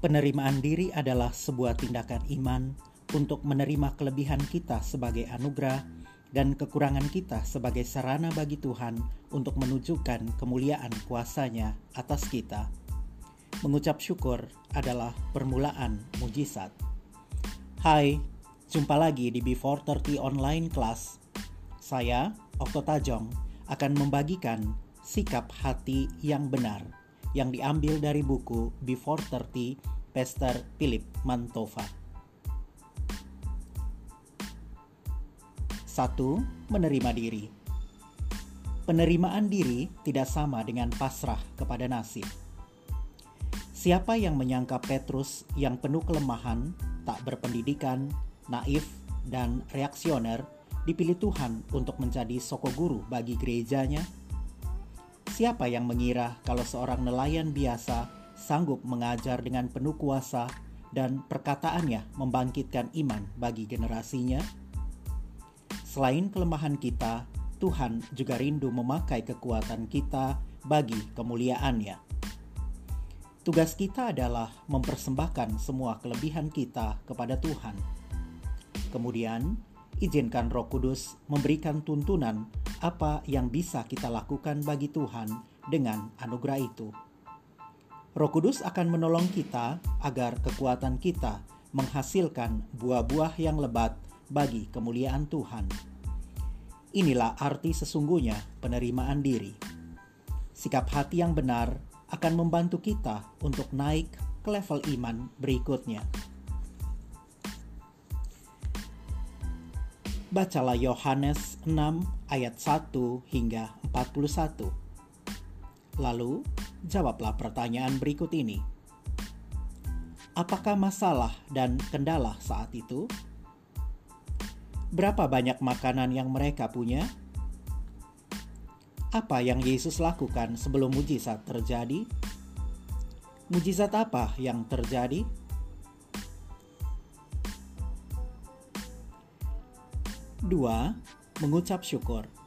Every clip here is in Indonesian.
Penerimaan diri adalah sebuah tindakan iman untuk menerima kelebihan kita sebagai anugerah dan kekurangan kita sebagai sarana bagi Tuhan untuk menunjukkan kemuliaan kuasanya atas kita. Mengucap syukur adalah permulaan mujizat. Hai, jumpa lagi di Before 30 Online Class. Saya, Okto Tajong, akan membagikan sikap hati yang benar yang diambil dari buku Before 30 Pastor Philip Mantova. 1. Menerima diri. Penerimaan diri tidak sama dengan pasrah kepada nasib. Siapa yang menyangka Petrus yang penuh kelemahan, tak berpendidikan, naif, dan reaksioner dipilih Tuhan untuk menjadi soko guru bagi gerejanya? Siapa yang mengira kalau seorang nelayan biasa sanggup mengajar dengan penuh kuasa dan perkataannya membangkitkan iman bagi generasinya? Selain kelemahan kita, Tuhan juga rindu memakai kekuatan kita bagi kemuliaannya. Tugas kita adalah mempersembahkan semua kelebihan kita kepada Tuhan. Kemudian, izinkan Roh Kudus memberikan tuntunan apa yang bisa kita lakukan bagi Tuhan dengan anugerah itu. Roh Kudus akan menolong kita agar kekuatan kita menghasilkan buah-buah yang lebat bagi kemuliaan Tuhan. Inilah arti sesungguhnya penerimaan diri. Sikap hati yang benar akan membantu kita untuk naik ke level iman berikutnya. Bacalah Yohanes 6 ayat 1 hingga 41. Lalu, jawablah pertanyaan berikut ini. Apakah masalah dan kendala saat itu? Berapa banyak makanan yang mereka punya? Apa yang Yesus lakukan sebelum mujizat terjadi? Mujizat apa yang terjadi? Dua, mengucap syukur.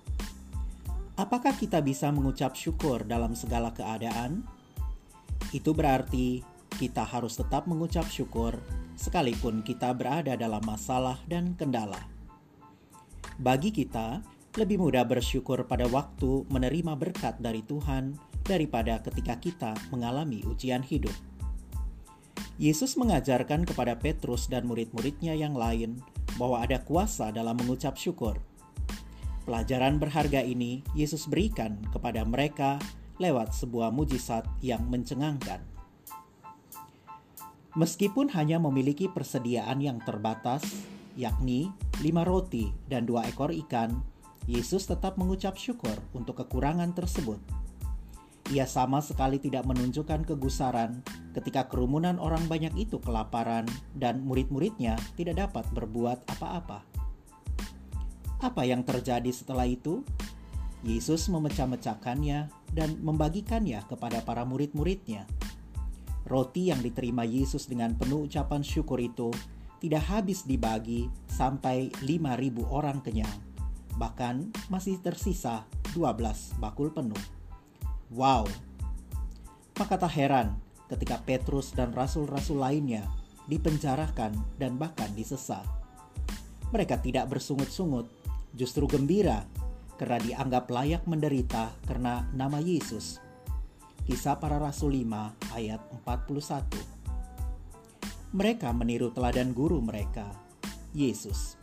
Apakah kita bisa mengucap syukur dalam segala keadaan? Itu berarti kita harus tetap mengucap syukur sekalipun kita berada dalam masalah dan kendala. Bagi kita, lebih mudah bersyukur pada waktu menerima berkat dari Tuhan daripada ketika kita mengalami ujian hidup. Yesus mengajarkan kepada Petrus dan murid-muridnya yang lain bahwa ada kuasa dalam mengucap syukur. Pelajaran berharga ini Yesus berikan kepada mereka lewat sebuah mujizat yang mencengangkan. Meskipun hanya memiliki persediaan yang terbatas, yakni lima roti dan dua ekor ikan, Yesus tetap mengucap syukur untuk kekurangan tersebut. Ia sama sekali tidak menunjukkan kegusaran ketika kerumunan orang banyak itu kelaparan dan murid-muridnya tidak dapat berbuat apa-apa. Apa yang terjadi setelah itu? Yesus memecah-mecahkannya dan membagikannya kepada para murid-muridnya. Roti yang diterima Yesus dengan penuh ucapan syukur itu tidak habis dibagi sampai 5.000 orang kenyang. Bahkan masih tersisa 12 bakul penuh. Wow! Maka tak heran ketika Petrus dan rasul-rasul lainnya dipenjarakan dan bahkan disesat. Mereka tidak bersungut-sungut, justru gembira karena dianggap layak menderita karena nama Yesus. Kisah para Rasul 5 ayat 41 Mereka meniru teladan guru mereka, Yesus.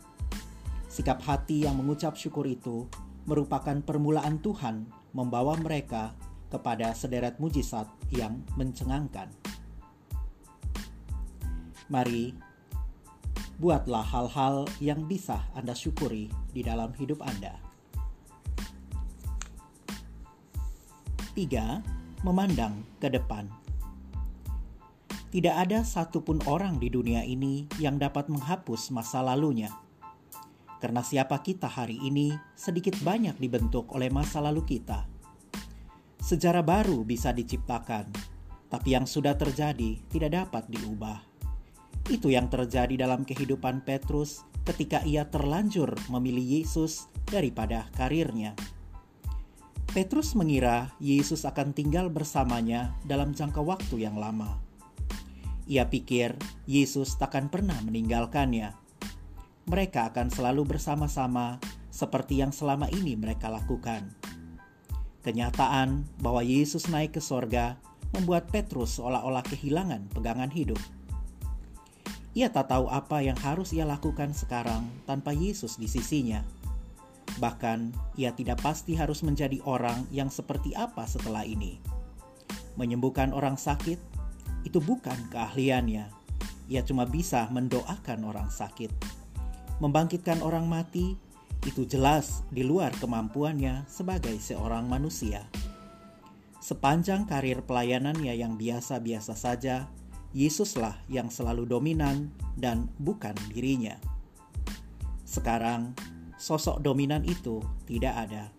Sikap hati yang mengucap syukur itu merupakan permulaan Tuhan membawa mereka kepada sederet mujizat yang mencengangkan. Mari, buatlah hal-hal yang bisa Anda syukuri di dalam hidup Anda. 3. Memandang ke depan. Tidak ada satupun orang di dunia ini yang dapat menghapus masa lalunya. Karena siapa kita hari ini sedikit banyak dibentuk oleh masa lalu kita Sejarah baru bisa diciptakan, tapi yang sudah terjadi tidak dapat diubah. Itu yang terjadi dalam kehidupan Petrus ketika ia terlanjur memilih Yesus daripada karirnya. Petrus mengira Yesus akan tinggal bersamanya dalam jangka waktu yang lama. Ia pikir Yesus takkan pernah meninggalkannya. Mereka akan selalu bersama-sama seperti yang selama ini mereka lakukan. Kenyataan bahwa Yesus naik ke sorga membuat Petrus seolah-olah kehilangan pegangan hidup. Ia tak tahu apa yang harus ia lakukan sekarang tanpa Yesus di sisinya. Bahkan, ia tidak pasti harus menjadi orang yang seperti apa setelah ini. Menyembuhkan orang sakit itu bukan keahliannya. Ia cuma bisa mendoakan orang sakit. Membangkitkan orang mati itu jelas di luar kemampuannya sebagai seorang manusia. Sepanjang karir pelayanannya yang biasa-biasa saja, Yesuslah yang selalu dominan dan bukan dirinya. Sekarang, sosok dominan itu tidak ada.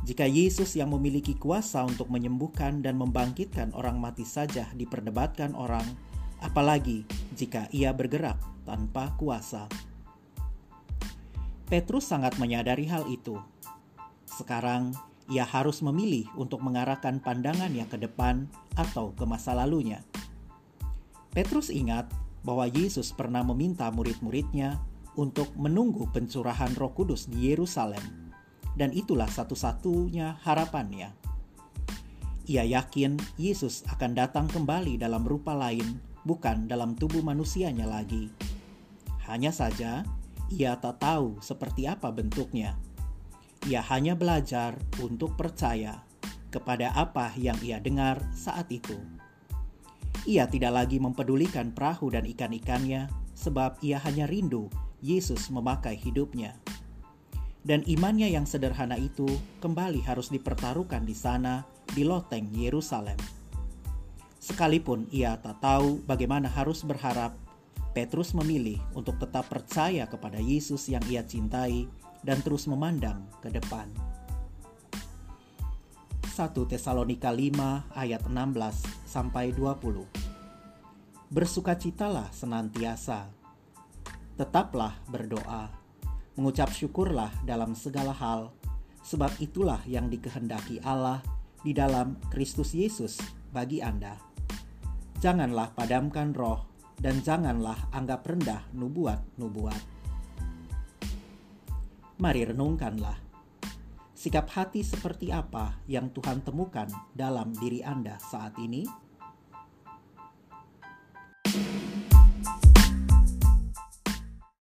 Jika Yesus yang memiliki kuasa untuk menyembuhkan dan membangkitkan orang mati saja diperdebatkan orang, apalagi jika ia bergerak tanpa kuasa. Petrus sangat menyadari hal itu. Sekarang, ia harus memilih untuk mengarahkan pandangannya ke depan atau ke masa lalunya. Petrus ingat bahwa Yesus pernah meminta murid-muridnya untuk menunggu pencurahan Roh Kudus di Yerusalem dan itulah satu-satunya harapannya. Ia yakin Yesus akan datang kembali dalam rupa lain, bukan dalam tubuh manusianya lagi. Hanya saja, ia tak tahu seperti apa bentuknya. Ia hanya belajar untuk percaya kepada apa yang ia dengar saat itu. Ia tidak lagi mempedulikan perahu dan ikan-ikannya, sebab ia hanya rindu Yesus memakai hidupnya dan imannya yang sederhana itu kembali harus dipertaruhkan di sana, di loteng Yerusalem. Sekalipun ia tak tahu bagaimana harus berharap, Petrus memilih untuk tetap percaya kepada Yesus yang ia cintai dan terus memandang ke depan. 1 Tesalonika 5 ayat 16 sampai 20. Bersukacitalah senantiasa. Tetaplah berdoa Mengucap syukurlah dalam segala hal, sebab itulah yang dikehendaki Allah di dalam Kristus Yesus bagi Anda. Janganlah padamkan roh dan janganlah anggap rendah nubuat-nubuat. Mari renungkanlah. Sikap hati seperti apa yang Tuhan temukan dalam diri Anda saat ini?